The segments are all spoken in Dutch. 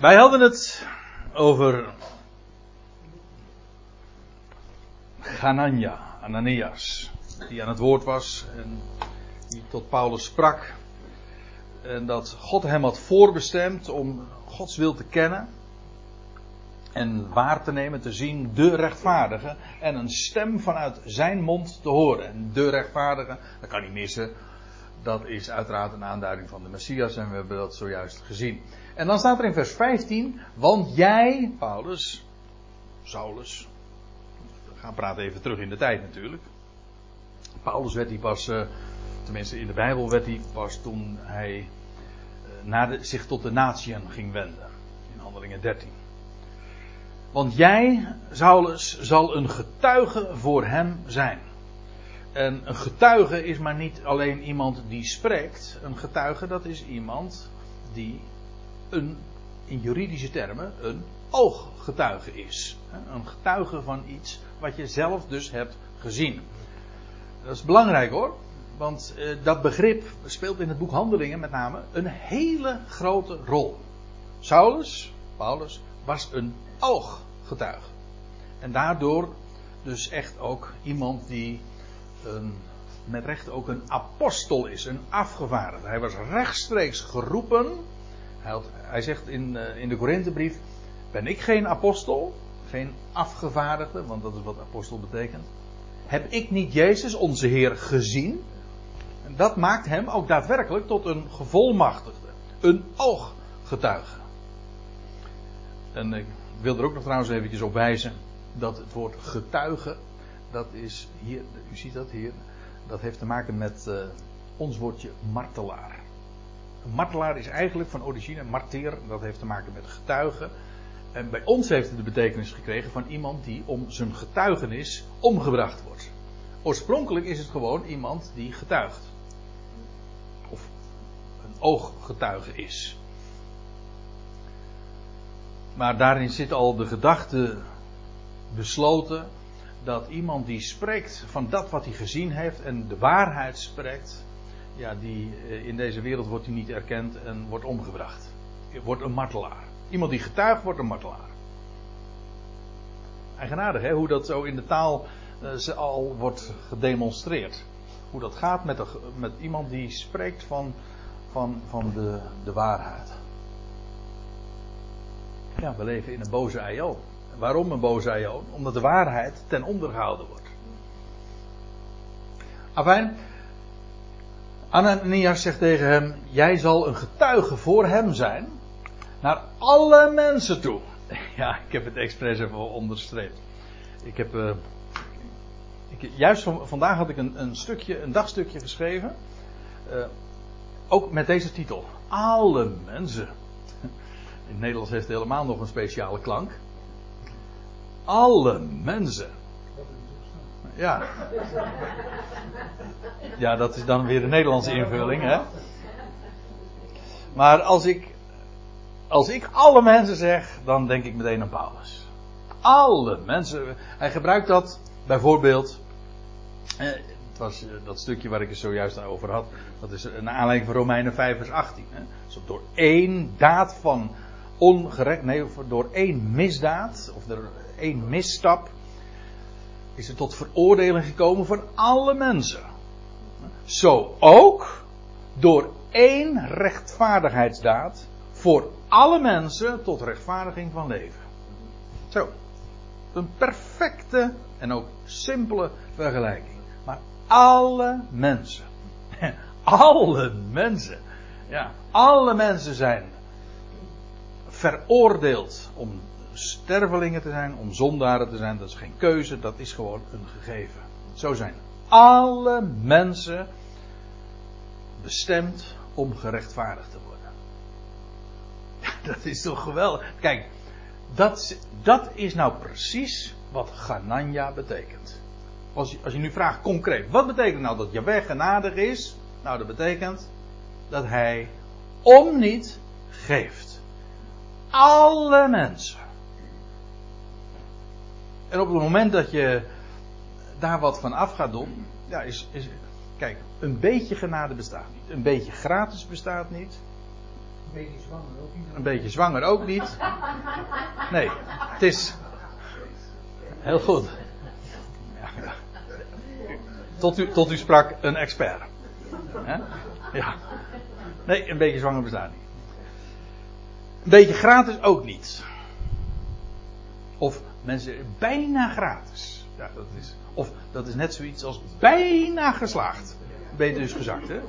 Wij hadden het over Ganania, Ananias, die aan het woord was en die tot Paulus sprak. En dat God hem had voorbestemd om Gods wil te kennen en waar te nemen, te zien, de rechtvaardige en een stem vanuit zijn mond te horen. En de rechtvaardige, dat kan niet missen, dat is uiteraard een aanduiding van de Messias en we hebben dat zojuist gezien. En dan staat er in vers 15, want jij, Paulus, Saulus, we gaan praten even terug in de tijd natuurlijk. Paulus werd hij pas, uh, tenminste in de Bijbel werd hij pas toen hij uh, naar zich tot de natieën ging wenden. In handelingen 13. Want jij, Saulus, zal een getuige voor hem zijn. En een getuige is maar niet alleen iemand die spreekt. Een getuige, dat is iemand die een, in juridische termen, een ooggetuige is. Een getuige van iets wat je zelf dus hebt gezien. Dat is belangrijk hoor. Want eh, dat begrip speelt in het boek Handelingen met name een hele grote rol. Saulus, Paulus, was een ooggetuige. En daardoor dus echt ook iemand die met recht ook een apostel is, een afgevaardigde. Hij was rechtstreeks geroepen. Hij, hij zegt in, uh, in de Korinthebrief: Ben ik geen apostel, geen afgevaardigde, want dat is wat apostel betekent. Heb ik niet Jezus, onze Heer, gezien? En dat maakt hem ook daadwerkelijk tot een gevolmachtigde, een ooggetuige. En ik wil er ook nog trouwens eventjes op wijzen dat het woord getuige dat is hier, u ziet dat hier, dat heeft te maken met uh, ons woordje martelaar. Een martelaar is eigenlijk van origine marteer, dat heeft te maken met getuigen. En bij ons heeft het de betekenis gekregen van iemand die om zijn getuigenis omgebracht wordt. Oorspronkelijk is het gewoon iemand die getuigt. Of een ooggetuige is. Maar daarin zit al de gedachte besloten dat iemand die spreekt van dat wat hij gezien heeft en de waarheid spreekt, ja, die, eh, in deze wereld wordt hij niet erkend en wordt omgebracht. Wordt een martelaar. Iemand die getuigt wordt een martelaar. Eigenaardig hè, hoe dat zo in de taal uh, al wordt gedemonstreerd. Hoe dat gaat met, de, met iemand die spreekt van, van, van de, de waarheid. Ja, we leven in een boze IO. Waarom een boze Aion? Omdat de waarheid ten onder gehouden wordt. Afijn, Ananias zegt tegen hem: Jij zal een getuige voor hem zijn. Naar alle mensen toe. Ja, ik heb het expres even onderstreept. Ik heb. Uh, ik, juist van, vandaag had ik een, een, stukje, een dagstukje geschreven. Uh, ook met deze titel: Alle mensen. In het Nederlands heeft het helemaal nog een speciale klank alle mensen. Ja. Ja, dat is dan weer de Nederlandse invulling, hè? Maar als ik, als ik alle mensen zeg, dan denk ik meteen aan Paulus. Alle mensen. Hij gebruikt dat bijvoorbeeld. Eh, het was eh, dat stukje waar ik het zojuist over had. Dat is een aanleiding van Romeinen 5, vers 18. Hè? Dus door één daad van ongerekt, nee, door één misdaad, of er één misstap, is er tot veroordeling gekomen van alle mensen. Zo ook door één rechtvaardigheidsdaad voor alle mensen tot rechtvaardiging van leven. Zo. Een perfecte en ook simpele vergelijking. Maar alle mensen. Alle mensen. Ja, alle mensen zijn veroordeeld om stervelingen te zijn, om zondaren te zijn. Dat is geen keuze, dat is gewoon een gegeven. Zo zijn alle mensen bestemd om gerechtvaardigd te worden. Dat is toch geweldig. Kijk, dat, dat is nou precies wat Ganania betekent. Als je, als je nu vraagt concreet, wat betekent nou dat Jaweh genadig is? Nou, dat betekent dat hij om niet geeft. Alle mensen. En op het moment dat je daar wat van af gaat doen, ja, is, is, kijk, een beetje genade bestaat niet. Een beetje gratis bestaat niet. Een beetje zwanger ook niet. Een beetje zwanger ook niet. Nee, het is. Heel goed. Ja, ja. Tot, u, tot u sprak een expert. Hè? Ja. Nee, een beetje zwanger bestaat niet. Een beetje gratis ook niet. Mensen bijna gratis. Ja, dat is, of dat is net zoiets als bijna geslaagd. Ben je dus gezakt, hè?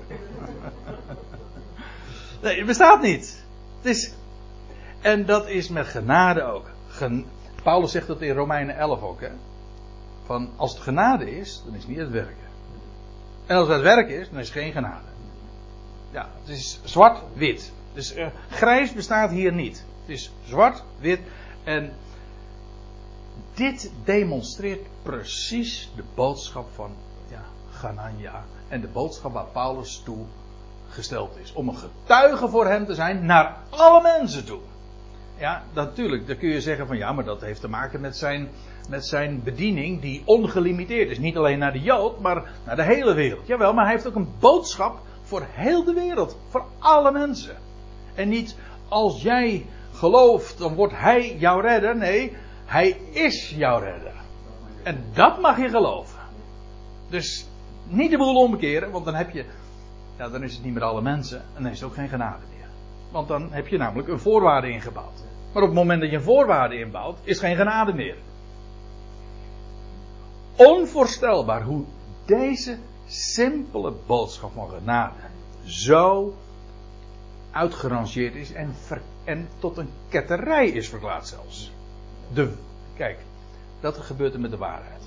Nee, het bestaat niet. Het is, en dat is met genade ook. Paulus zegt dat in Romeinen 11 ook, hè? Van als het genade is, dan is het niet het werken. En als het werken is, dan is het geen genade. Ja, het is zwart-wit. Dus uh, grijs bestaat hier niet. Het is zwart-wit. En dit demonstreert precies de boodschap van ja, Ganania. En de boodschap waar Paulus toe gesteld is. Om een getuige voor hem te zijn naar alle mensen toe. Ja, natuurlijk. Dan kun je zeggen van ja, maar dat heeft te maken met zijn, met zijn bediening die ongelimiteerd is. Niet alleen naar de Jood, maar naar de hele wereld. Jawel, maar hij heeft ook een boodschap voor heel de wereld. Voor alle mensen. En niet als jij gelooft, dan wordt hij jouw redder. Nee, hij is jouw redder. En dat mag je geloven. Dus niet de boel omkeren, want dan heb je. Ja, dan is het niet meer alle mensen. En dan is het ook geen genade meer. Want dan heb je namelijk een voorwaarde ingebouwd. Maar op het moment dat je een voorwaarde inbouwt, is geen genade meer. Onvoorstelbaar hoe deze simpele boodschap van genade zo uitgerangeerd is en, ver, en tot een ketterij is verklaard zelfs. De, kijk, dat gebeurt er met de waarheid.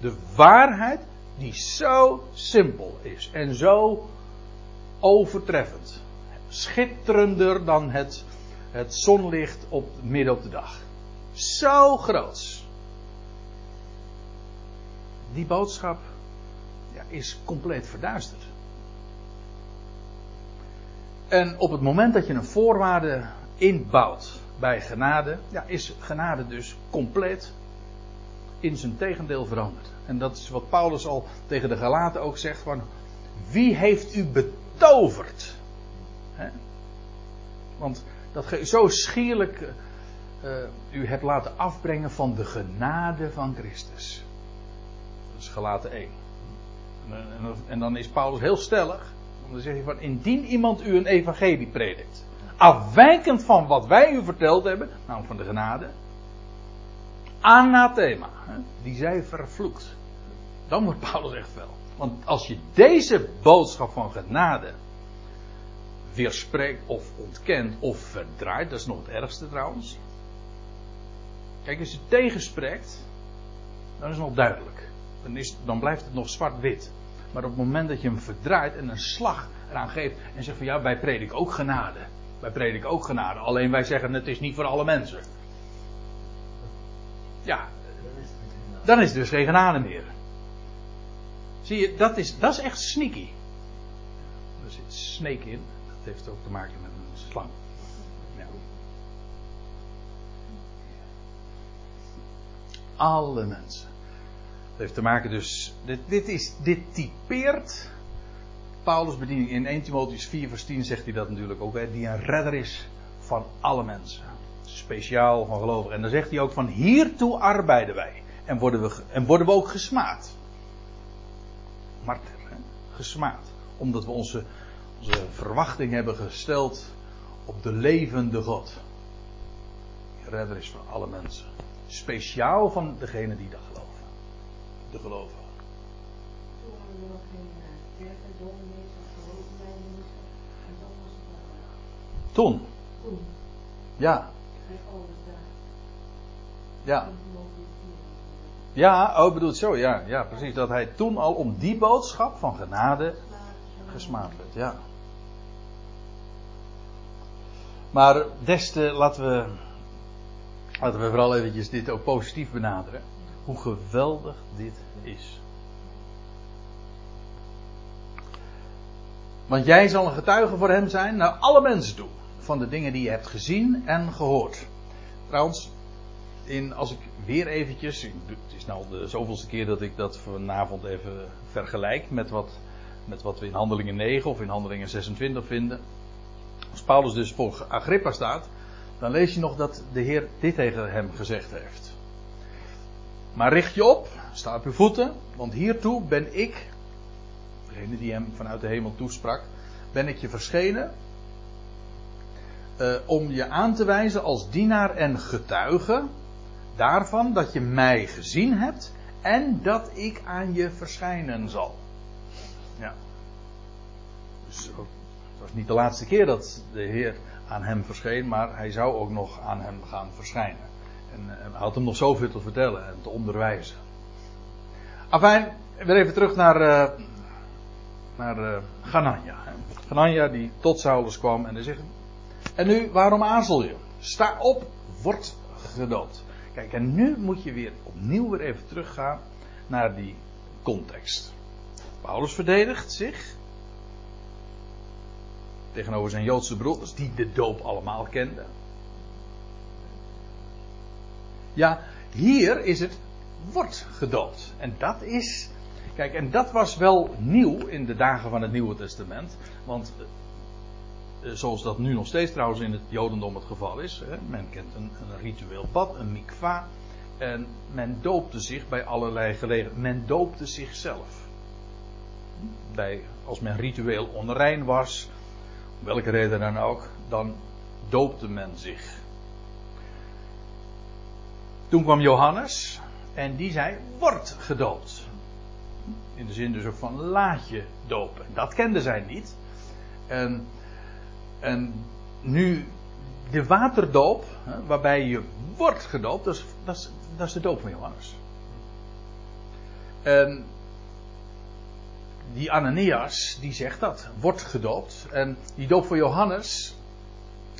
De waarheid die zo simpel is en zo overtreffend. Schitterender dan het, het zonlicht op midden op de dag. Zo groots. Die boodschap ja, is compleet verduisterd. En op het moment dat je een voorwaarde inbouwt bij genade, ja, is genade dus compleet in zijn tegendeel veranderd. En dat is wat Paulus al tegen de Galaten ook zegt: van wie heeft u betoverd? Want dat ge zo schierlijk uh, u hebt laten afbrengen van de genade van Christus. Dat is Galaten 1. En, en, en dan is Paulus heel stellig. Dan zegt hij van indien iemand u een evangelie predikt. Afwijkend van wat wij u verteld hebben. Nou van de genade. Anathema. Die zij vervloekt. Dan wordt Paulus echt fel. Want als je deze boodschap van genade weerspreekt of ontkent of verdraait, dat is nog het ergste trouwens. Kijk, als je tegenspreekt, dan is het nog duidelijk. Dan, is, dan blijft het nog zwart-wit. Maar op het moment dat je hem verdraait en een slag eraan geeft en zegt van ja, wij prediken ook genade. Wij prediken ook genade. Alleen wij zeggen het is niet voor alle mensen. Ja, dan is het dus geen genade meer. Zie je, dat is, dat is echt sneaky. Er zit snake in. Dat heeft ook te maken met een slang. Ja. Alle mensen. Dat heeft te maken dus. Dit, dit, is, dit typeert. Paulus' bediening in 1 Timotheus 4, vers 10 zegt hij dat natuurlijk ook. Hè, die een redder is van alle mensen. Speciaal van gelovigen. En dan zegt hij ook van hiertoe arbeiden wij. En worden we, en worden we ook gesmaad marter, hè? gesmaad. Omdat we onze, onze verwachting hebben gesteld op de levende God. Redder is van alle mensen. Speciaal van degene die dat geloven. De geloven. Toen hadden we nog geen kerk en dominees of geloofsleidingen. En dat was het wel. Toen, ja, ja. Ja, oh bedoelt zo, ja, ja, precies. Dat hij toen al om die boodschap van genade gesmaad werd, ja. Maar des te, laten we, laten we vooral eventjes dit ook positief benaderen. Hoe geweldig dit is. Want jij zal een getuige voor hem zijn naar alle mensen toe. Van de dingen die je hebt gezien en gehoord. Trouwens, in, als ik weer eventjes, het is nou de zoveelste keer dat ik dat vanavond even vergelijk met wat, met wat we in handelingen 9 of in handelingen 26 vinden. Als Paulus dus voor Agrippa staat, dan lees je nog dat de Heer dit tegen hem gezegd heeft. Maar richt je op, sta op je voeten, want hiertoe ben ik, degene die hem vanuit de hemel toesprak, ben ik je verschenen uh, om je aan te wijzen als dienaar en getuige daarvan dat je mij gezien hebt en dat ik aan je verschijnen zal. Ja. Dus het was niet de laatste keer dat de Heer aan hem verscheen, maar hij zou ook nog aan hem gaan verschijnen. En, en hij had hem nog zoveel te vertellen en te onderwijzen. Afijn, weer even terug naar, uh, naar uh. Ganania die tot Saulus kwam en hij zegt, en nu, waarom aarzel je? Sta op, word gedoopt. Kijk, en nu moet je weer opnieuw weer even teruggaan naar die context. Paulus verdedigt zich tegenover zijn Joodse broeders, die de doop allemaal kenden. Ja, hier is het wordt gedoopt. En dat is. Kijk, en dat was wel nieuw in de dagen van het Nieuwe Testament. Want zoals dat nu nog steeds trouwens in het Jodendom het geval is. Hè, men kent een, een ritueel bad, een mikva. En men doopte zich bij allerlei gelegenheden. Men doopte zichzelf. Bij, als men ritueel onrein was, om welke reden dan ook, dan doopte men zich. Toen kwam Johannes en die zei: Word gedoopt. In de zin dus ook van laat je dopen. Dat kenden zij niet. En, en nu de waterdoop, waarbij je wordt gedoopt, dat is, dat, is, dat is de doop van Johannes. En die Ananias, die zegt dat, wordt gedoopt. En die doop van Johannes,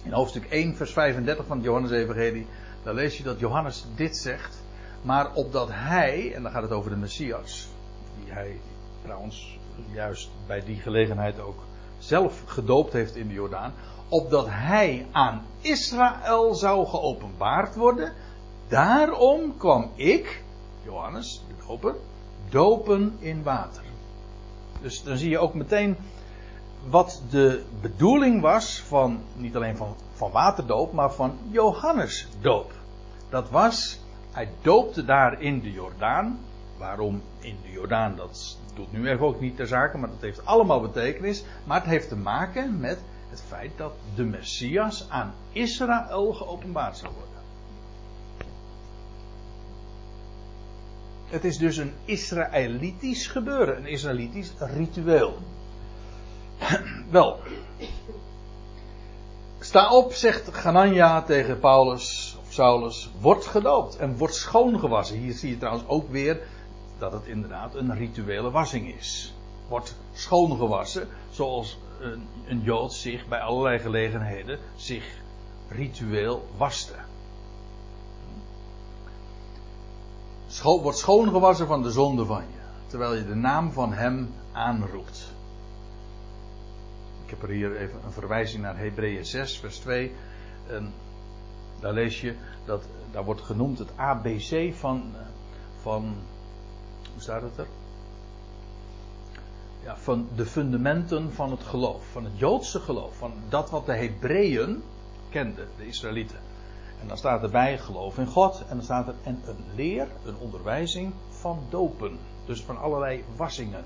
in hoofdstuk 1, vers 35 van het Johannes-evangelie, dan lees je dat Johannes dit zegt. Maar opdat hij, en dan gaat het over de Messias, die hij trouwens juist bij die gelegenheid ook zelf gedoopt heeft in de Jordaan, opdat hij aan Israël zou geopenbaard worden. Daarom kwam ik, Johannes, de doper, dopen in water. Dus dan zie je ook meteen wat de bedoeling was van, niet alleen van, van waterdoop, maar van Johannesdoop. Dat was, hij doopte daar in de Jordaan. Waarom in de Jordaan, dat doet nu even ook niet ter zake, maar dat heeft allemaal betekenis. Maar het heeft te maken met het feit dat de Messias aan Israël geopenbaard zou worden. Het is dus een Israëlitisch gebeuren, een Israëlitisch ritueel. Wel. Sta op, zegt Ganania tegen Paulus of Saulus, wordt gedoopt en wordt schoongewassen. Hier zie je trouwens ook weer dat het inderdaad een rituele wassing is. Wordt schoongewassen, zoals een, een Jood zich bij allerlei gelegenheden zich ritueel waste. Scho wordt schoongewassen van de zonde van je, terwijl je de naam van hem aanroept. Ik heb er hier even een verwijzing naar Hebreeën 6, vers 2. En daar lees je dat, daar wordt genoemd het ABC van, van hoe staat het er? Ja, van de fundamenten van het geloof, van het Joodse geloof, van dat wat de Hebreeën kenden, de Israëlieten. En dan staat erbij geloof in God en dan staat er en een leer, een onderwijzing van dopen. Dus van allerlei wassingen.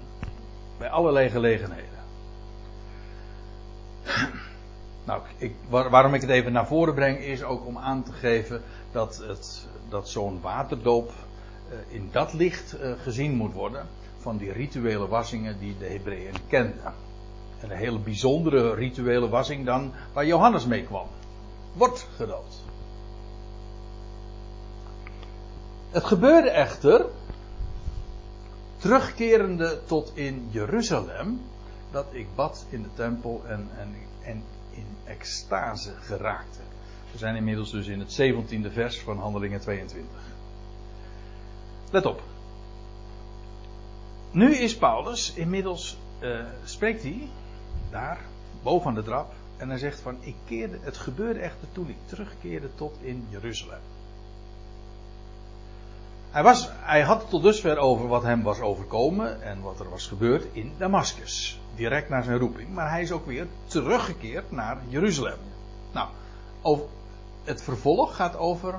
Bij allerlei gelegenheden. Nou, ik, waarom ik het even naar voren breng is ook om aan te geven dat, dat zo'n waterdoop in dat licht uh, gezien moet worden van die rituele wassingen die de Hebreeën kenden. En een hele bijzondere rituele wassing dan waar Johannes mee kwam. Wordt gedoopt. Het gebeurde echter, terugkerende tot in Jeruzalem, dat ik bad in de tempel en, en, en in extase geraakte. We zijn inmiddels dus in het 17e vers van Handelingen 22. Let op. Nu is Paulus inmiddels, uh, spreekt hij daar, boven de trap, en hij zegt van, ik keerde, het gebeurde echter toen ik terugkeerde tot in Jeruzalem. Hij, was, hij had het tot dusver over wat hem was overkomen en wat er was gebeurd in Damascus. Direct na zijn roeping. Maar hij is ook weer teruggekeerd naar Jeruzalem. Nou, over, het vervolg gaat over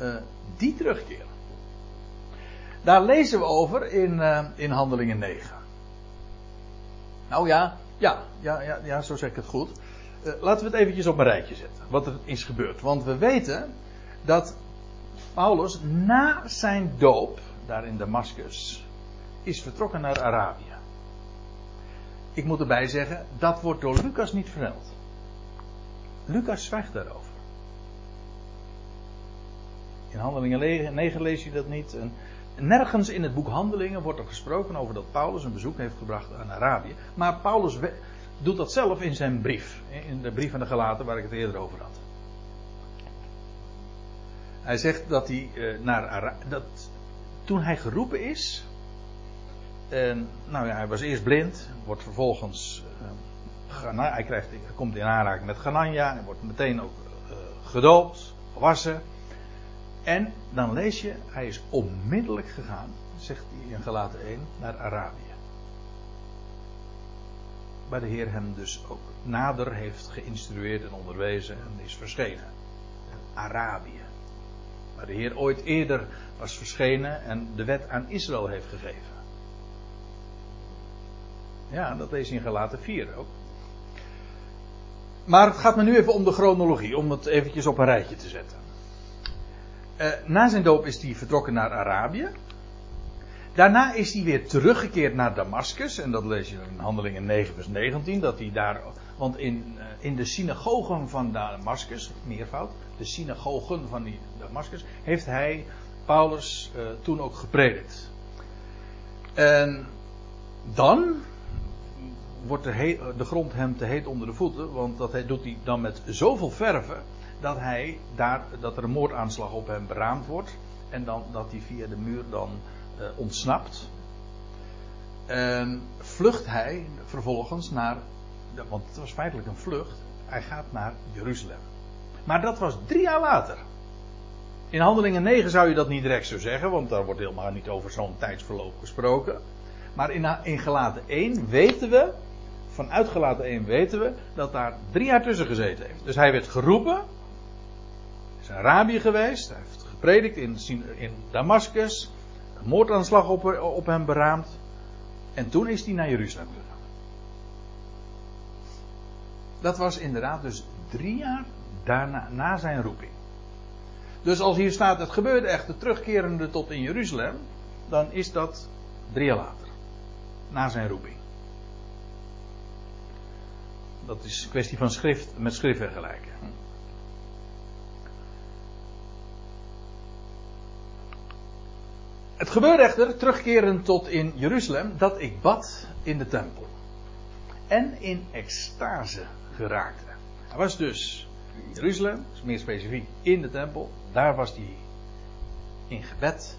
uh, die terugkeer. Daar lezen we over in, uh, in Handelingen 9. Nou ja, ja, ja, ja, ja, zo zeg ik het goed. Uh, laten we het eventjes op een rijtje zetten. Wat er is gebeurd. Want we weten dat Paulus na zijn doop, daar in Damascus, is vertrokken naar Arabië. Ik moet erbij zeggen, dat wordt door Lucas niet vermeld. Lucas zwijgt daarover. In Handelingen 9 lees je dat niet. En nergens in het boek Handelingen wordt er gesproken over dat Paulus een bezoek heeft gebracht aan Arabië. Maar Paulus doet dat zelf in zijn brief. In de brief aan de Galaten waar ik het eerder over had. Hij zegt dat hij uh, naar Arabië. Dat toen hij geroepen is. En, nou ja, hij was eerst blind. Wordt vervolgens. Uh, hij, krijgt, komt in aanraking met Ganania. Hij wordt meteen ook gedoopt. Gewassen. En dan lees je, hij is onmiddellijk gegaan, zegt hij in Galaten 1, naar Arabië. Waar de Heer hem dus ook nader heeft geïnstrueerd en onderwezen en is verschenen. Arabië. Waar de Heer ooit eerder was verschenen en de wet aan Israël heeft gegeven. Ja, dat lees je in Galaten 4 ook. Maar het gaat me nu even om de chronologie, om het eventjes op een rijtje te zetten. Uh, na zijn doop is hij vertrokken naar Arabië. Daarna is hij weer teruggekeerd naar Damascus. En dat lees je in Handelingen 9, vers 19. Dat hij daar. Want in, uh, in de synagogen van Damascus, meervoud. De synagogen van die Damascus. Heeft hij, Paulus, uh, toen ook gepredikt. En dan. Wordt de, de grond hem te heet onder de voeten. Want dat doet hij dan met zoveel verven dat hij daar, dat er een moordaanslag op hem beraamd wordt. En dan dat hij via de muur dan uh, ontsnapt. En vlucht hij vervolgens naar, want het was feitelijk een vlucht, hij gaat naar Jeruzalem. Maar dat was drie jaar later. In Handelingen 9 zou je dat niet direct zo zeggen, want daar wordt helemaal niet over zo'n tijdsverloop gesproken. Maar in, in Gelaten 1 weten we, vanuit Gelaten 1 weten we, dat daar drie jaar tussen gezeten heeft. Dus hij werd geroepen, is in Arabië geweest. Hij heeft gepredikt in, in Damascus. Een moordaanslag op, op hem beraamd. En toen is hij naar Jeruzalem gegaan. Dat was inderdaad dus drie jaar daarna, na zijn roeping. Dus als hier staat, het gebeurde echt de terugkerende tot in Jeruzalem, dan is dat drie jaar later. Na zijn roeping. Dat is een kwestie van schrift met schrift vergelijken. Het gebeurde echter, terugkerend tot in Jeruzalem, dat ik bad in de tempel. En in extase geraakte. Hij was dus in Jeruzalem, meer specifiek in de tempel. Daar was hij in gebed.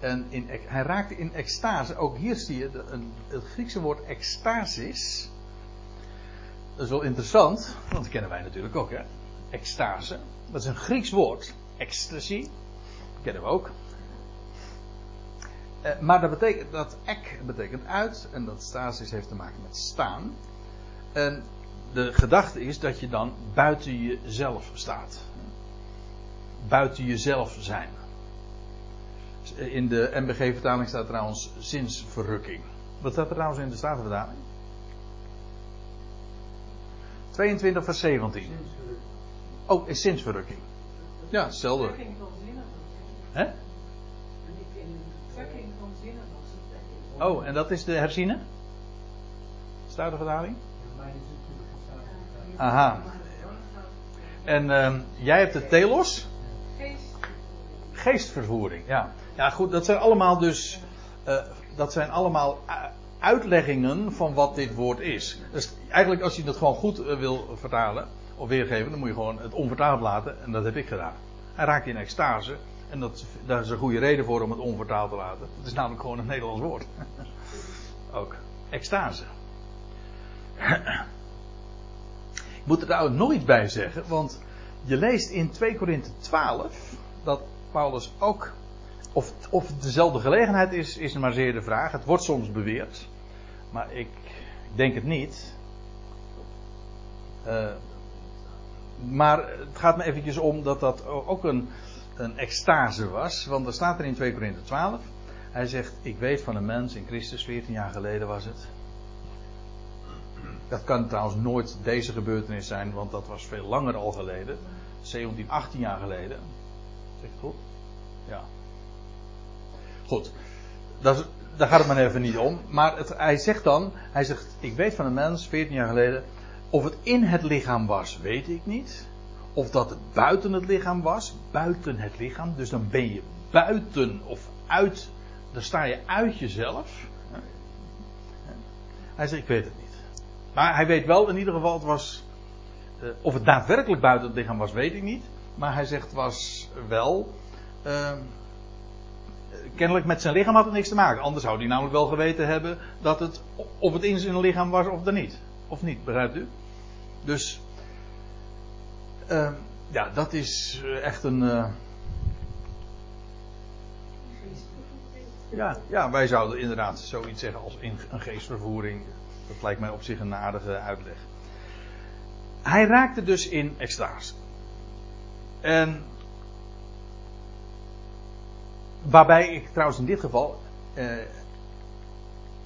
En in, hij raakte in extase. Ook hier zie je het Griekse woord extasis. Dat is wel interessant, want dat kennen wij natuurlijk ook, hè? Extase. Dat is een Grieks woord. Ecstasy. Kennen we ook. Uh, maar dat betekent, dat ek betekent uit en dat stasis heeft te maken met staan. En de gedachte is dat je dan buiten jezelf staat. Buiten jezelf zijn. In de MBG-vertaling staat trouwens zinsverrukking. Wat staat er trouwens in de Statenvertaling? 22 vers 17. Oh, is zinsverrukking. Ja, hetzelfde. Hè? Oh, en dat is de herziene? Staat de vertaling? Aha. En uh, jij hebt de telos? Geestvervoering, ja. Ja, goed, dat zijn allemaal dus. Uh, dat zijn allemaal uitleggingen van wat dit woord is. Dus eigenlijk, als je dat gewoon goed uh, wil vertalen of weergeven, dan moet je gewoon het onvertaald laten. En dat heb ik gedaan. Hij raakt in extase. En dat, daar is een goede reden voor om het onvertaald te laten. Het is namelijk gewoon een Nederlands woord. Ook. Extase. Ik moet er nou nooit bij zeggen, want je leest in 2 Korinthe 12 dat Paulus ook of, of het dezelfde gelegenheid is, is maar zeer de vraag. Het wordt soms beweerd. Maar ik denk het niet. Uh, maar het gaat me eventjes om dat dat ook een, een extase was. Want er staat er in 2 Korinther 12. Hij zegt, ik weet van een mens in Christus, 14 jaar geleden was het. Dat kan trouwens nooit deze gebeurtenis zijn, want dat was veel langer al geleden. 17, 18 jaar geleden. Zeg ik goed? Ja. Goed. Dat, daar gaat het maar even niet om. Maar het, hij zegt dan, hij zegt, ik weet van een mens, 14 jaar geleden, of het in het lichaam was, weet ik niet. Of dat het buiten het lichaam was, buiten het lichaam. Dus dan ben je buiten of uit, dan sta je uit jezelf. Hij zegt, ik weet het niet. Maar hij weet wel in ieder geval, het was, uh, of het daadwerkelijk buiten het lichaam was, weet ik niet. Maar hij zegt, was wel, uh, kennelijk met zijn lichaam had het niks te maken. Anders zou hij namelijk wel geweten hebben dat het, of het in zijn lichaam was of er niet. Of niet, begrijpt u? Dus, uh, ja, dat is echt een. Uh, ja, ja, wij zouden inderdaad zoiets zeggen als een geestvervoering. Dat lijkt mij op zich een aardige uitleg. Hij raakte dus in extase. En waarbij ik trouwens in dit geval, eh,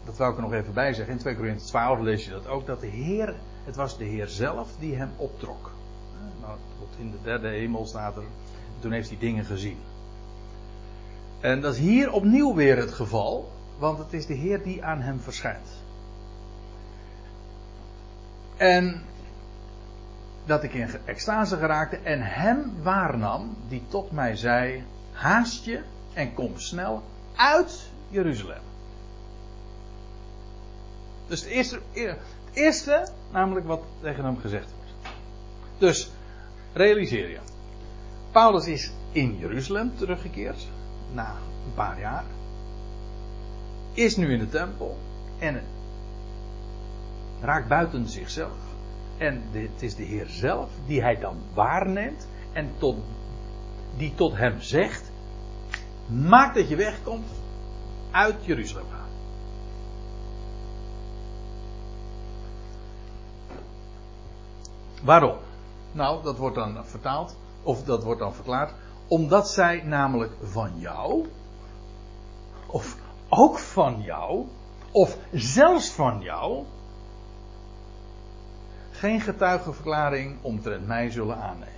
dat wou ik er nog even bij zeggen, in 2 Corinthië 12 lees je dat ook, dat de Heer het was de Heer zelf die hem optrok. Nou, tot in de derde hemel staat er. Toen heeft hij dingen gezien. En dat is hier opnieuw weer het geval, want het is de Heer die aan hem verschijnt. En dat ik in extase geraakte en hem waarnam, die tot mij zei: Haast je en kom snel uit Jeruzalem. Dus het eerste, eerste, namelijk wat tegen hem gezegd. Dus, realiseer je. Paulus is in Jeruzalem teruggekeerd, na een paar jaar. Is nu in de tempel en raakt buiten zichzelf. En het is de Heer zelf die hij dan waarneemt en tot, die tot hem zegt: Maak dat je wegkomt uit Jeruzalem. Waarom? Nou, dat wordt dan vertaald, of dat wordt dan verklaard, omdat zij namelijk van jou, of ook van jou, of zelfs van jou, geen getuigenverklaring omtrent mij zullen aannemen.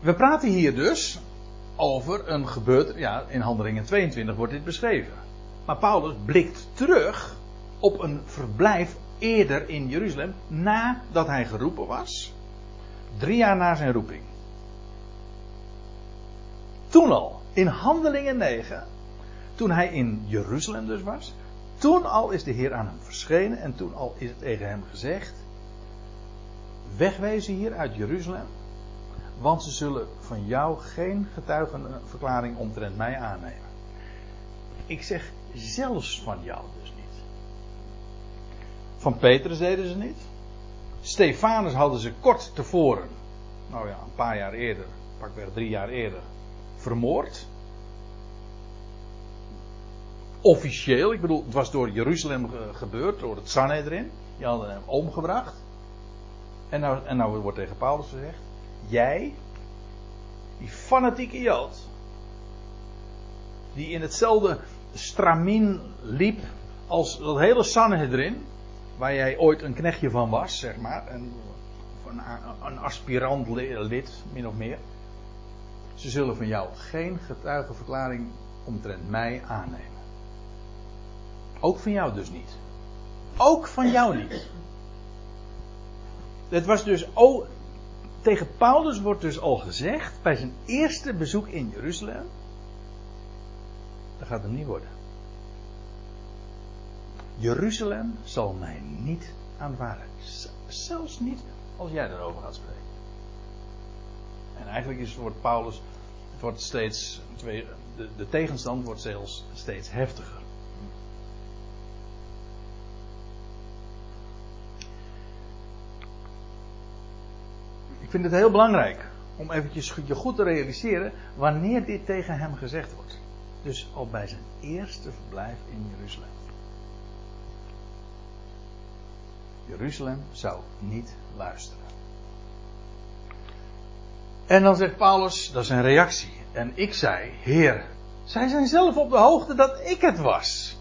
We praten hier dus over een gebeurtenis, ja, in Handelingen 22 wordt dit beschreven. Maar Paulus blikt terug op een verblijf eerder in Jeruzalem, nadat hij geroepen was. Drie jaar na zijn roeping. Toen al, in Handelingen 9, toen hij in Jeruzalem dus was, toen al is de Heer aan hem verschenen en toen al is het tegen hem gezegd: Wegwezen hier uit Jeruzalem, want ze zullen van jou geen getuigenverklaring omtrent mij aannemen. Ik zeg zelfs van jou dus niet. Van Petrus deden ze niet. Stefanus hadden ze kort tevoren, nou ja, een paar jaar eerder, pakweg drie jaar eerder, vermoord. Officieel, ik bedoel, het was door Jeruzalem gebeurd, door het Sanhedrin. Die hadden hem omgebracht. En nou, en nou wordt tegen Paulus gezegd: Jij, die fanatieke Jood, die in hetzelfde stramien liep als dat hele Sanhedrin, waar jij ooit een knechtje van was, zeg maar, een, een, een aspirant lid, min of meer. Ze zullen van jou geen getuigenverklaring omtrent mij aannemen. Ook van jou dus niet. Ook van jou niet. Het was dus, oh, tegen Paulus wordt dus al gezegd bij zijn eerste bezoek in Jeruzalem dat gaat hem niet worden. Jeruzalem zal mij niet aanvaarden. Zelfs niet als jij daarover gaat spreken. En eigenlijk is woord Paulus, wordt steeds, de, de tegenstand wordt zelfs steeds heftiger. Ik Ik vind het heel belangrijk om eventjes je goed te realiseren wanneer dit tegen hem gezegd wordt. Dus al bij zijn eerste verblijf in Jeruzalem. Jeruzalem zou niet luisteren. En dan zegt Paulus, dat is een reactie. En ik zei, Heer, zij zijn zelf op de hoogte dat ik het was.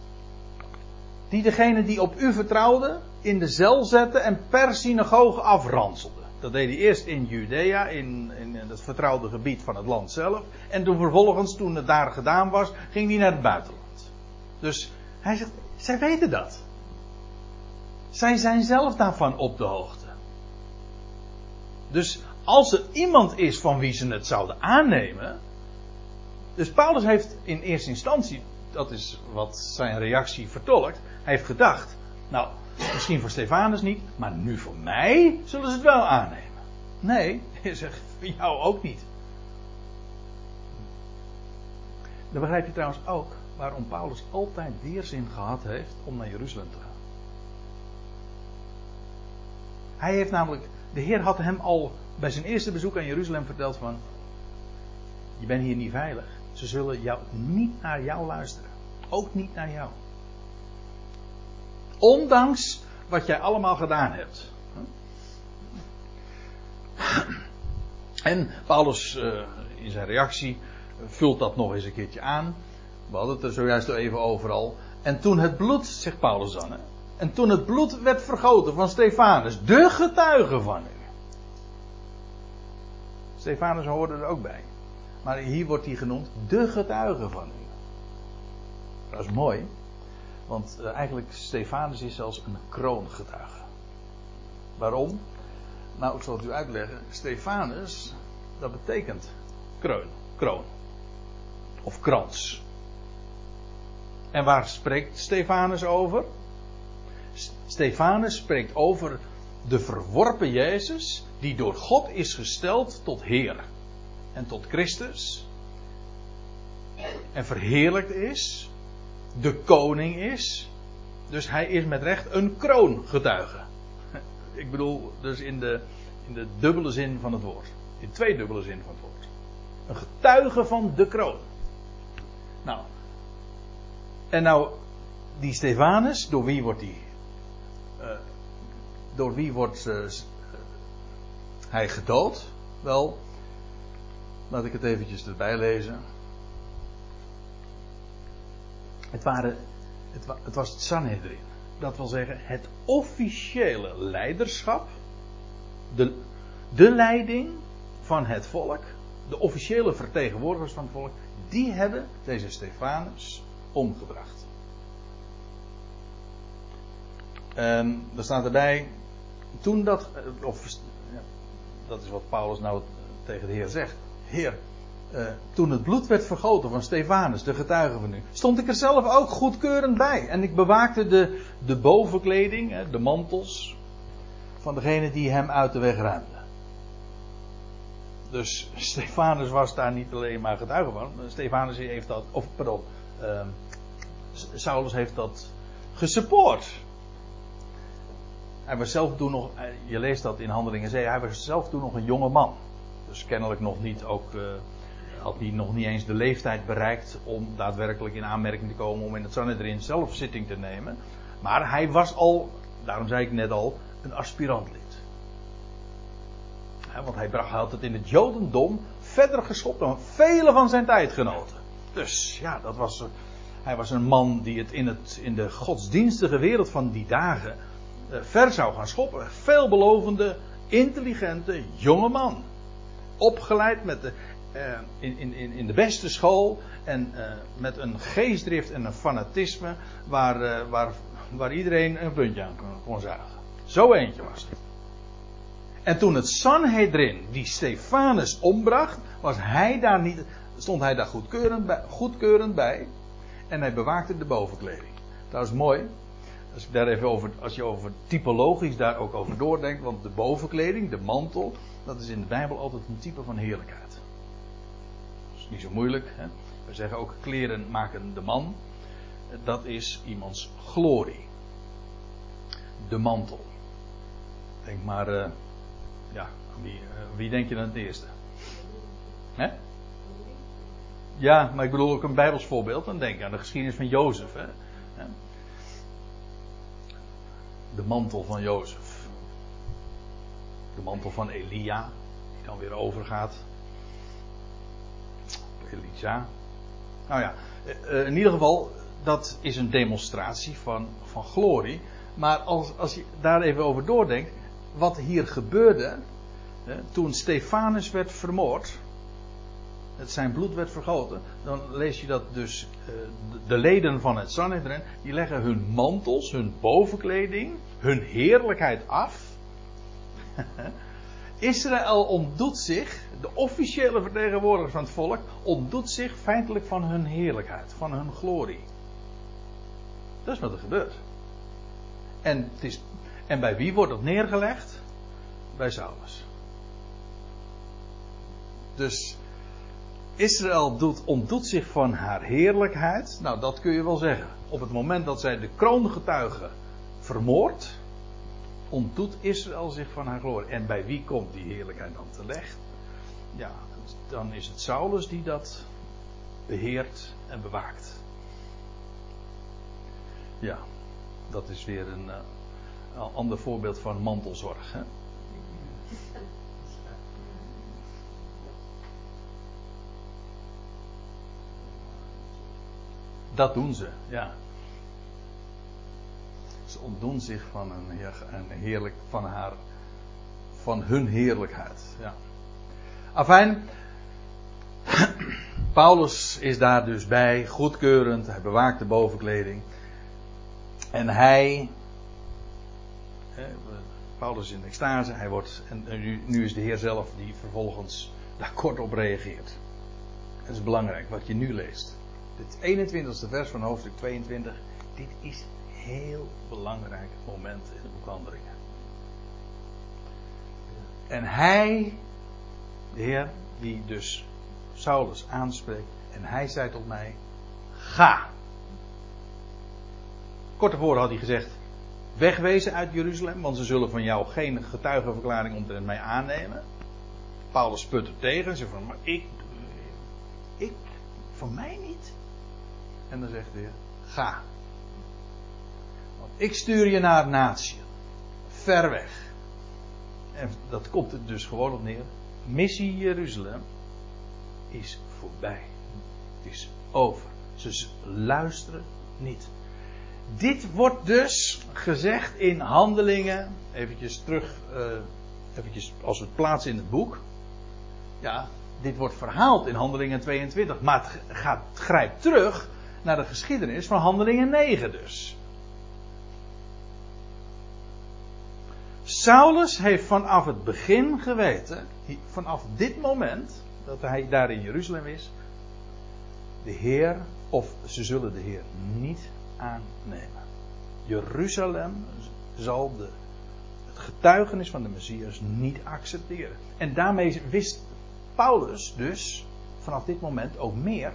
Die degene die op u vertrouwde, in de cel zette en per synagoge afranselde. Dat deed hij eerst in Judea, in, in het vertrouwde gebied van het land zelf. En toen vervolgens, toen het daar gedaan was, ging hij naar het buitenland. Dus hij zegt, zij weten dat. Zij zijn zelf daarvan op de hoogte. Dus als er iemand is van wie ze het zouden aannemen. Dus Paulus heeft in eerste instantie, dat is wat zijn reactie vertolkt, hij heeft gedacht, nou, misschien voor Stefanus niet, maar nu voor mij zullen ze het wel aannemen. Nee, hij zegt voor jou ook niet. Dan begrijp je trouwens ook waarom Paulus altijd weerzin gehad heeft om naar Jeruzalem te gaan. Hij heeft namelijk, de Heer had hem al bij zijn eerste bezoek aan Jeruzalem verteld van, je bent hier niet veilig. Ze zullen jou, niet naar jou luisteren. Ook niet naar jou. Ondanks wat jij allemaal gedaan hebt. En Paulus uh, in zijn reactie vult dat nog eens een keertje aan. We hadden het er zojuist even overal. En toen het bloed, zegt Paulus dan, en toen het bloed werd vergoten van Stefanus, de getuige van u. Stefanus hoorde er ook bij. Maar hier wordt hij genoemd de getuige van u. Dat is mooi. Want uh, eigenlijk Stefanus is zelfs een kroongetuige. Waarom? Nou, ik zal het u uitleggen. Stefanus, dat betekent kroon. Kroon. Of krans. En waar spreekt Stefanus over? Stefanus spreekt over de verworpen Jezus, die door God is gesteld tot Heer en tot Christus. En verheerlijkt is, de koning is. Dus hij is met recht een kroongetuige. Ik bedoel, dus in de, in de dubbele zin van het woord. In twee dubbele zin van het woord. Een getuige van de kroon. Nou. En nou, die Stefanus, door wie wordt die door wie wordt hij gedood? Wel, laat ik het eventjes erbij lezen. Het, waren, het, het was het Sanhedrin. Dat wil zeggen, het officiële leiderschap, de, de leiding van het volk, de officiële vertegenwoordigers van het volk, die hebben deze Stefanus omgebracht. En er staat erbij, toen dat, of dat is wat Paulus nou tegen de Heer zegt. Heer, uh, toen het bloed werd vergoten van Stefanus, de getuige van u, stond ik er zelf ook goedkeurend bij. En ik bewaakte de, de bovenkleding, de mantels, van degene die hem uit de weg ruimde. Dus Stefanus was daar niet alleen maar getuige van. Stefanus heeft dat, of pardon, uh, Saulus heeft dat gesupport. Hij was zelf toen nog, je leest dat in Handelingen 7, hij was zelf toen nog een jonge man. Dus kennelijk nog niet ook, uh, had hij nog niet eens de leeftijd bereikt om daadwerkelijk in aanmerking te komen om in het Sanhedrin zelf zitting te nemen. Maar hij was al, daarom zei ik net al, een aspirantlid. Want hij, bracht, had het in het Jodendom verder geschopt dan vele van zijn tijdgenoten. Dus ja, dat was, hij was een man die het in, het in de godsdienstige wereld van die dagen eh, ver zou gaan schoppen. Veelbelovende, intelligente, jonge man. Opgeleid met de, uh, in, in, in de beste school en uh, met een geestdrift en een fanatisme waar, waar, waar iedereen een puntje aan kon, zuigen. Zo eentje was het. En toen het Sanhedrin die Stefanus ombracht, was hij daar niet, stond hij daar goedkeurend bij, goedkeurend bij en hij bewaakte de bovenkleding. Dat is mooi, als, ik daar even over, als je over typologisch daar ook over doordenkt, want de bovenkleding, de mantel, dat is in de Bijbel altijd een type van heerlijkheid. Dat is niet zo moeilijk. Hè? We zeggen ook kleren maken de man. Dat is iemands glorie. De mantel. Denk maar uh, Ja, wie, uh, wie denk je dan het eerste? Hè? Ja, maar ik bedoel ook een Bijbels voorbeeld. Dan denk je aan de geschiedenis van Jozef. Hè? De mantel van Jozef. De mantel van Elia, die dan weer overgaat. Elisa. Nou ja, eh, in ieder geval, dat is een demonstratie van, van glorie. Maar als, als je daar even over doordenkt, wat hier gebeurde toen Stefanus werd vermoord, het zijn bloed werd vergoten, dan lees je dat dus uh, de leden van het Sanhedrin, die leggen hun mantels, hun bovenkleding, hun heerlijkheid af. Israël ontdoet zich, de officiële vertegenwoordigers van het volk, ontdoet zich feitelijk van hun heerlijkheid, van hun glorie. Dat is wat er gebeurt. En, het is, en bij wie wordt dat neergelegd? Bij Saulus. Dus Israël doet, ontdoet zich van haar heerlijkheid. Nou, dat kun je wel zeggen. Op het moment dat zij de kroongetuigen vermoordt, ontdoet Israël zich van haar glorie. En bij wie komt die heerlijkheid dan terecht? Ja, dan is het Saulus die dat beheert en bewaakt. Ja, dat is weer een, een ander voorbeeld van mantelzorg. Hè? Dat doen ze, ja. Ze ontdoen zich van een, een heerlijk, van haar, van hun heerlijkheid. Ja. Afijn, Paulus is daar dus bij, goedkeurend, hij bewaakt de bovenkleding. En hij, Paulus is in extase, hij wordt, en nu, nu is de Heer zelf die vervolgens daar kort op reageert. Dat is belangrijk, wat je nu leest. Het 21ste vers van hoofdstuk 22. Dit is een heel belangrijk moment in de boekhandelingen. En hij, de Heer, die dus Saulus aanspreekt. En hij zei tot mij: Ga. Kort daarvoor had hij gezegd: Wegwezen uit Jeruzalem, want ze zullen van jou geen getuigenverklaring omtrent mij aannemen. Paulus put er tegen en zegt van: Maar ik, ik, van mij niet. En dan zegt Heer: Ga. Want ik stuur je naar natie. Ver weg. En dat komt er dus gewoon op neer. Missie Jeruzalem is voorbij. Het is over. Ze luisteren niet. Dit wordt dus gezegd in handelingen. Eventjes terug. Uh, als we het plaatsen in het boek. Ja, dit wordt verhaald in handelingen 22. Maar gaat, het grijpt terug naar de geschiedenis van Handelingen 9 dus. Saulus heeft vanaf het begin geweten, vanaf dit moment dat hij daar in Jeruzalem is, de Heer, of ze zullen de Heer niet aannemen. Jeruzalem zal de, het getuigenis van de Messias niet accepteren. En daarmee wist Paulus dus vanaf dit moment ook meer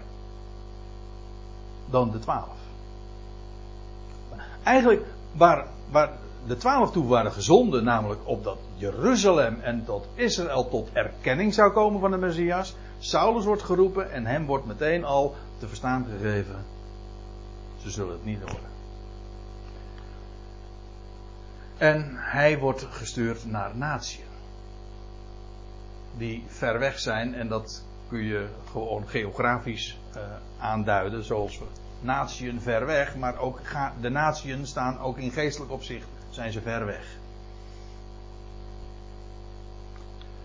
dan de twaalf. Eigenlijk waar, waar de twaalf toe waren gezonden, namelijk op dat Jeruzalem en tot Israël tot erkenning zou komen van de Messias. Saulus wordt geroepen en hem wordt meteen al te verstaan gegeven. Ze zullen het niet horen. En hij wordt gestuurd naar naties. Die ver weg zijn en dat kun je gewoon geografisch uh, aanduiden, zoals we natieën ver weg, maar ook de natieën staan ook in geestelijk opzicht zijn ze ver weg.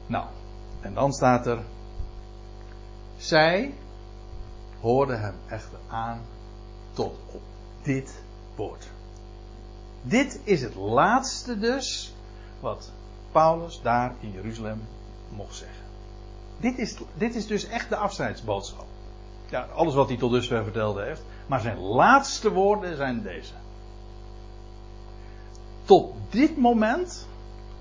Nou, en dan staat er, zij hoorden hem echter aan tot op dit woord. Dit is het laatste dus wat Paulus daar in Jeruzalem mocht zeggen. Dit is, dit is dus echt de afscheidsboodschap. Ja, alles wat hij tot dusver vertelde heeft. Maar zijn laatste woorden zijn deze. Tot dit moment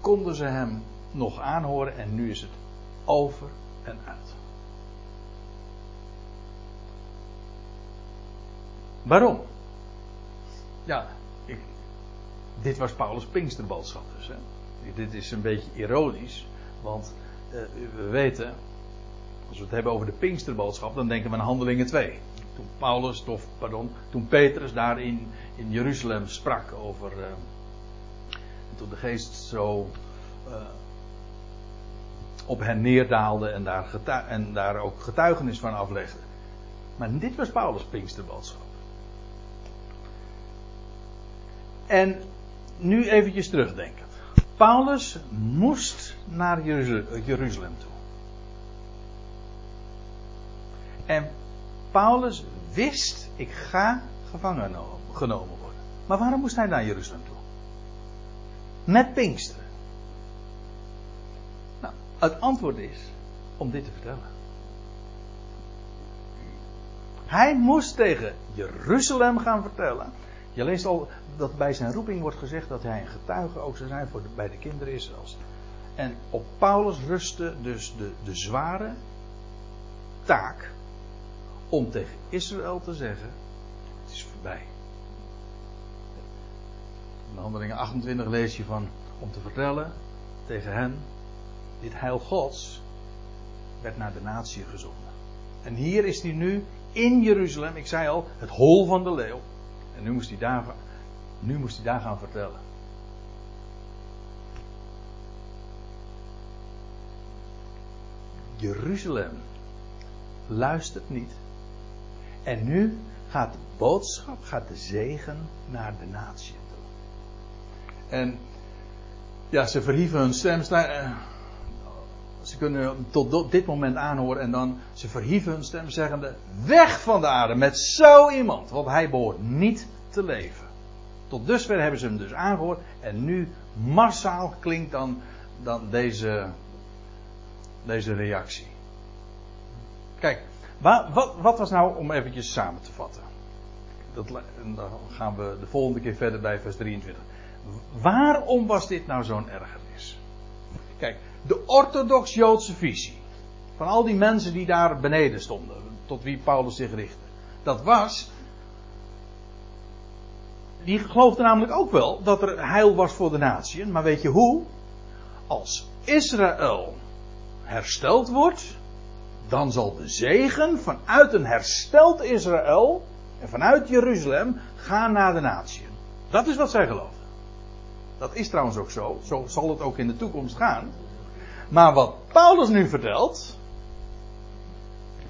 konden ze hem nog aanhoren en nu is het over en uit. Waarom? Ja, dit was Paulus Pinksterboodschap dus. Hè? Dit is een beetje ironisch. Want uh, we weten, als we het hebben over de Pinksterboodschap, dan denken we aan Handelingen 2. Toen Paulus, of pardon, toen Petrus daar in, Jeruzalem sprak over. Uh, toen de geest zo uh, op hen neerdaalde en daar, en daar ook getuigenis van aflegde. Maar dit was Paulus' Pinksterboodschap. En nu eventjes terugdenken. Paulus moest naar Jeruzalem toe. En Paulus wist, ik ga gevangen genomen worden. Maar waarom moest hij naar Jeruzalem toe? Met Pinksteren. Nou, het antwoord is om dit te vertellen. Hij moest tegen Jeruzalem gaan vertellen. Je leest al dat bij zijn roeping wordt gezegd dat hij een getuige ook zou zijn voor bij de kinderen Israëls. En op Paulus rustte dus de, de zware taak om tegen Israël te zeggen: Het is voorbij. In handelingen 28 lees je van om te vertellen tegen hen: dit heil Gods werd naar de natie gezonden. En hier is hij nu in Jeruzalem, ik zei al, het hol van de leeuw. En nu moest hij daar, nu moest hij daar gaan vertellen. Jeruzalem luistert niet. En nu gaat de boodschap, gaat de zegen naar de natie toe. En ja, ze verhieven hun stem. Eh, ze kunnen tot dit moment aanhoren en dan ze verhieven hun stem zeggende: Weg van de aarde met zo iemand, want hij behoort niet te leven. Tot dusver hebben ze hem dus aangehoord en nu massaal klinkt dan, dan deze, deze reactie. Kijk, wat, wat, wat was nou, om eventjes samen te vatten. Dat, en dan gaan we de volgende keer verder bij vers 23. Waarom was dit nou zo'n ergernis? Kijk, de orthodox-Joodse visie. Van al die mensen die daar beneden stonden. Tot wie Paulus zich richtte. Dat was. Die geloofde namelijk ook wel dat er heil was voor de natie. Maar weet je hoe? Als Israël hersteld wordt. Dan zal de zegen vanuit een hersteld Israël. En vanuit Jeruzalem gaan naar de natie. Dat is wat zij geloofden. Dat is trouwens ook zo. Zo zal het ook in de toekomst gaan. Maar wat Paulus nu vertelt.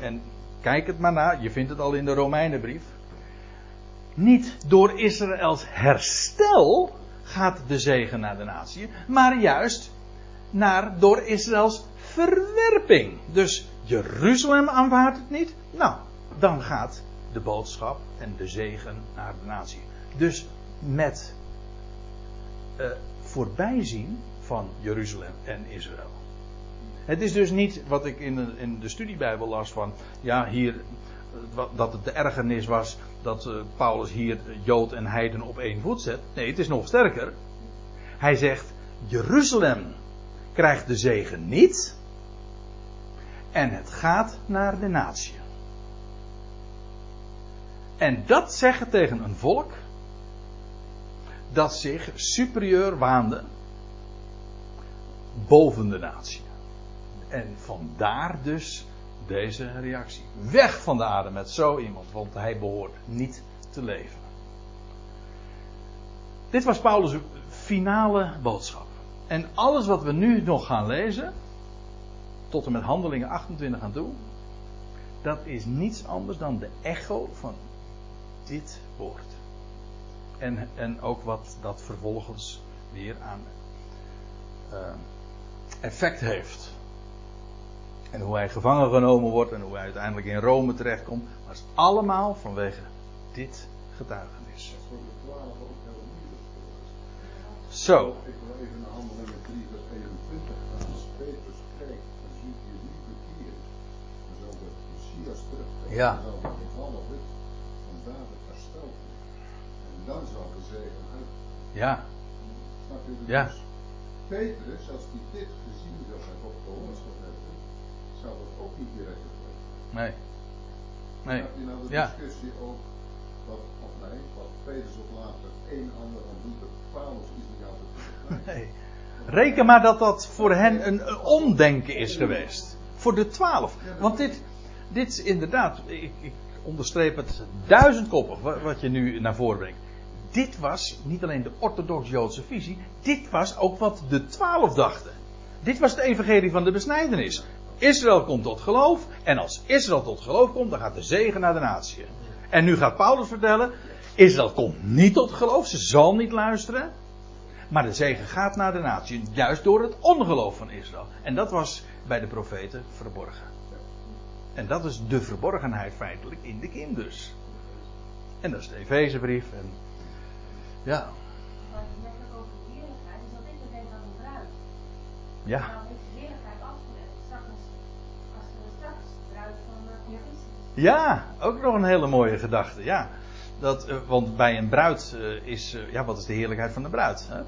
En kijk het maar na, je vindt het al in de Romeinenbrief. Niet door Israëls herstel gaat de zegen naar de natie, maar juist naar door Israëls verwerping. Dus Jeruzalem aanvaardt het niet. Nou, dan gaat de boodschap en de zegen naar de natie. Dus met uh, voorbijzien van Jeruzalem en Israël. Het is dus niet wat ik in de, in de studiebijbel las van, ja, hier, dat het de ergernis was dat uh, Paulus hier Jood en Heiden op één voet zet. Nee, het is nog sterker. Hij zegt, Jeruzalem krijgt de zegen niet en het gaat naar de natie. En dat zeggen tegen een volk dat zich superieur waande boven de natie. En vandaar dus deze reactie. Weg van de aarde met zo iemand, want hij behoort niet te leven. Dit was Paulus' finale boodschap. En alles wat we nu nog gaan lezen, tot en met handelingen 28 aan toe, dat is niets anders dan de echo van dit woord. En, en ook wat dat vervolgens weer aan uh, effect heeft. En hoe hij gevangen genomen wordt en hoe hij uiteindelijk in Rome terechtkomt. Maar het is allemaal vanwege dit getuigenis. Zo. Ik wil even naar handelingen 3 vers 21 gaan. Als Petrus kijkt, dan ziet hij wie bekeerd. Dan zal de Messias terugkomen. Ja. Dan zal de gevallen wit van David hersteld. En dan zal de zegen uit. Ja. Snap je? Dus Ja. Petrus, als hij dit gezien zou hebben op gehoord zou hebben, zou dat ook niet direct zijn. Nee. Nee. Heb je nou de Ja. discussie ook, wat, of nee, wat Petrus of later een ander aan doet, dat Paulus is niet altijd. Nee. Reken maar dat dat voor hen een, een omdenken is geweest. Voor de twaalf. Want dit, dit is inderdaad, ik, ik onderstreep het duizendkoppig wa- wat je nu naar voren brengt. Dit was niet alleen de orthodox-Joodse visie, dit was ook wat de twaalf dachten. Dit was de evangelie van de besnijdenis. Israël komt tot geloof en als Israël tot geloof komt, dan gaat de zegen naar de natie. En nu gaat Paulus vertellen, Israël komt niet tot geloof, ze zal niet luisteren. Maar de zegen gaat naar de natie, juist door het ongeloof van Israël. En dat was bij de profeten verborgen. En dat is de verborgenheid feitelijk in de kiem dus. En dat is de Efezebrief. En ja, Maar net over de heerlijkheid, dus dat ik me denk aan een bruid. ja, Nou heeft de heerlijkheid afgelegd. Straks, als we straks bruid van, van Christus. ja, ook nog een hele mooie gedachte. Ja, dat, eh, want bij een bruid eh, is, eh, ja, wat is de heerlijkheid van de bruid? Hè?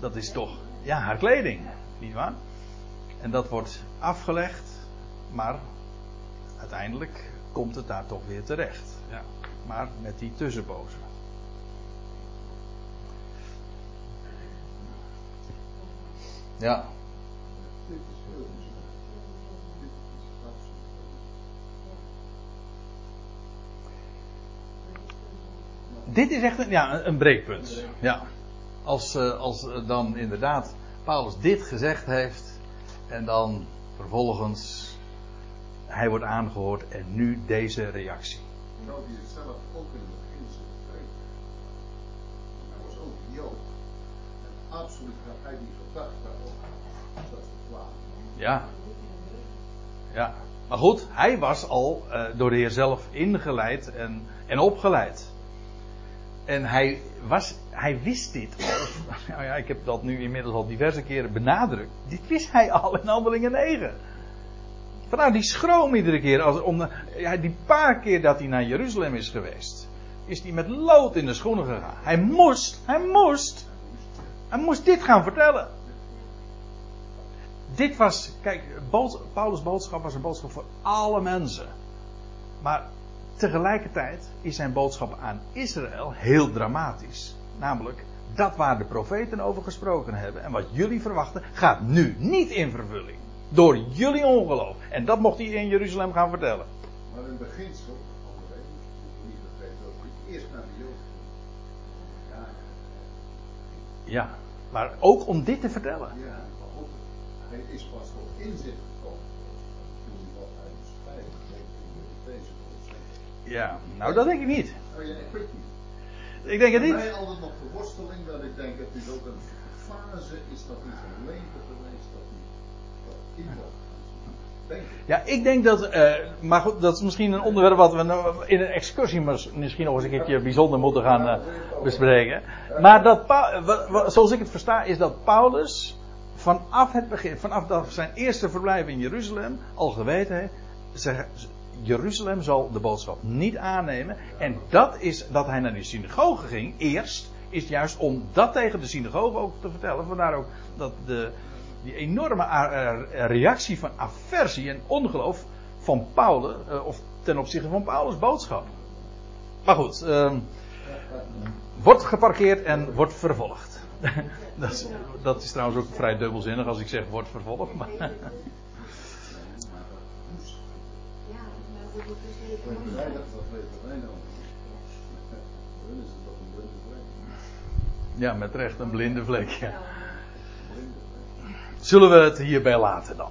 Dat is toch, ja, haar kleding, niet waar? En dat wordt afgelegd, maar uiteindelijk komt het daar toch weer terecht. Ja, maar met die tussenpozen. Ja, Dit is echt een, ja, een- een breekpunt. Ja. Als, eh, als eh, dan inderdaad Paulus dit gezegd heeft en dan vervolgens hij wordt aangehoord en nu deze reactie. Terwijl hij het zelf ook in het begin zo begreep. Hij was ook Jood. En absoluut had hij die gedachte ook. Dat het kwaad. Ja. Ja. Maar goed, hij was al eh, door de Heer zelf ingeleid en, en opgeleid. En hij, was, hij wist dit al. Nou ja, ik heb dat nu inmiddels al diverse keren benadrukt. Dit wist hij al in Handelingen 9. Vandaar die schroom iedere keer. Als, om, ja, die paar keer dat hij naar Jeruzalem is geweest. Is hij met lood in de schoenen gegaan. Hij moest, hij moest. Hij moest dit gaan vertellen. Dit was, kijk, Paulus' boodschap was een boodschap voor alle mensen. Maar tegelijkertijd is zijn boodschap aan Israël heel dramatisch. Namelijk, dat waar de profeten over gesproken hebben en wat jullie verwachten, gaat nu niet in vervulling. Door jullie ongeloof. En dat mocht hij in Jeruzalem gaan vertellen. Maar in beginsel, niet eerst naar de Joden. Ja, Ja, maar ook om dit te vertellen. ja, maar ook, hij is pas tot inzicht gekomen. Toen hij wat hij dus feitelijk deed in de Efeze Ja, nou dat denk ik niet. Oh ja, ik weet niet. Ik denk het Voor niet. mij altijd nog de worsteling dat ik denk dat dit ook een fase is dat hij zijn leven geweest dat hij Ja, ik denk dat. eh, maar goed, dat is misschien een onderwerp wat we nou in een excursie mis- misschien nog eens een keertje bijzonder moeten gaan eh, bespreken. Maar dat, zoals ik het versta, is dat Paulus vanaf het begin, vanaf zijn eerste verblijf in Jeruzalem, al geweten heeft. Jeruzalem zal de boodschap niet aannemen. En dat is dat hij naar de synagoge ging, eerst, is juist om dat tegen de synagoge ook te vertellen. Vandaar ook dat de, die enorme eh, reactie van aversie en ongeloof van Paulus, eh, of ten opzichte van Paulus' boodschap. Maar goed, ehm, wordt geparkeerd en wordt vervolgd. dat, is, dat is trouwens ook vrij dubbelzinnig als ik zeg wordt vervolgd. Maar, ja, met recht een blinde vlek. Ja. Zullen we het hierbij laten dan?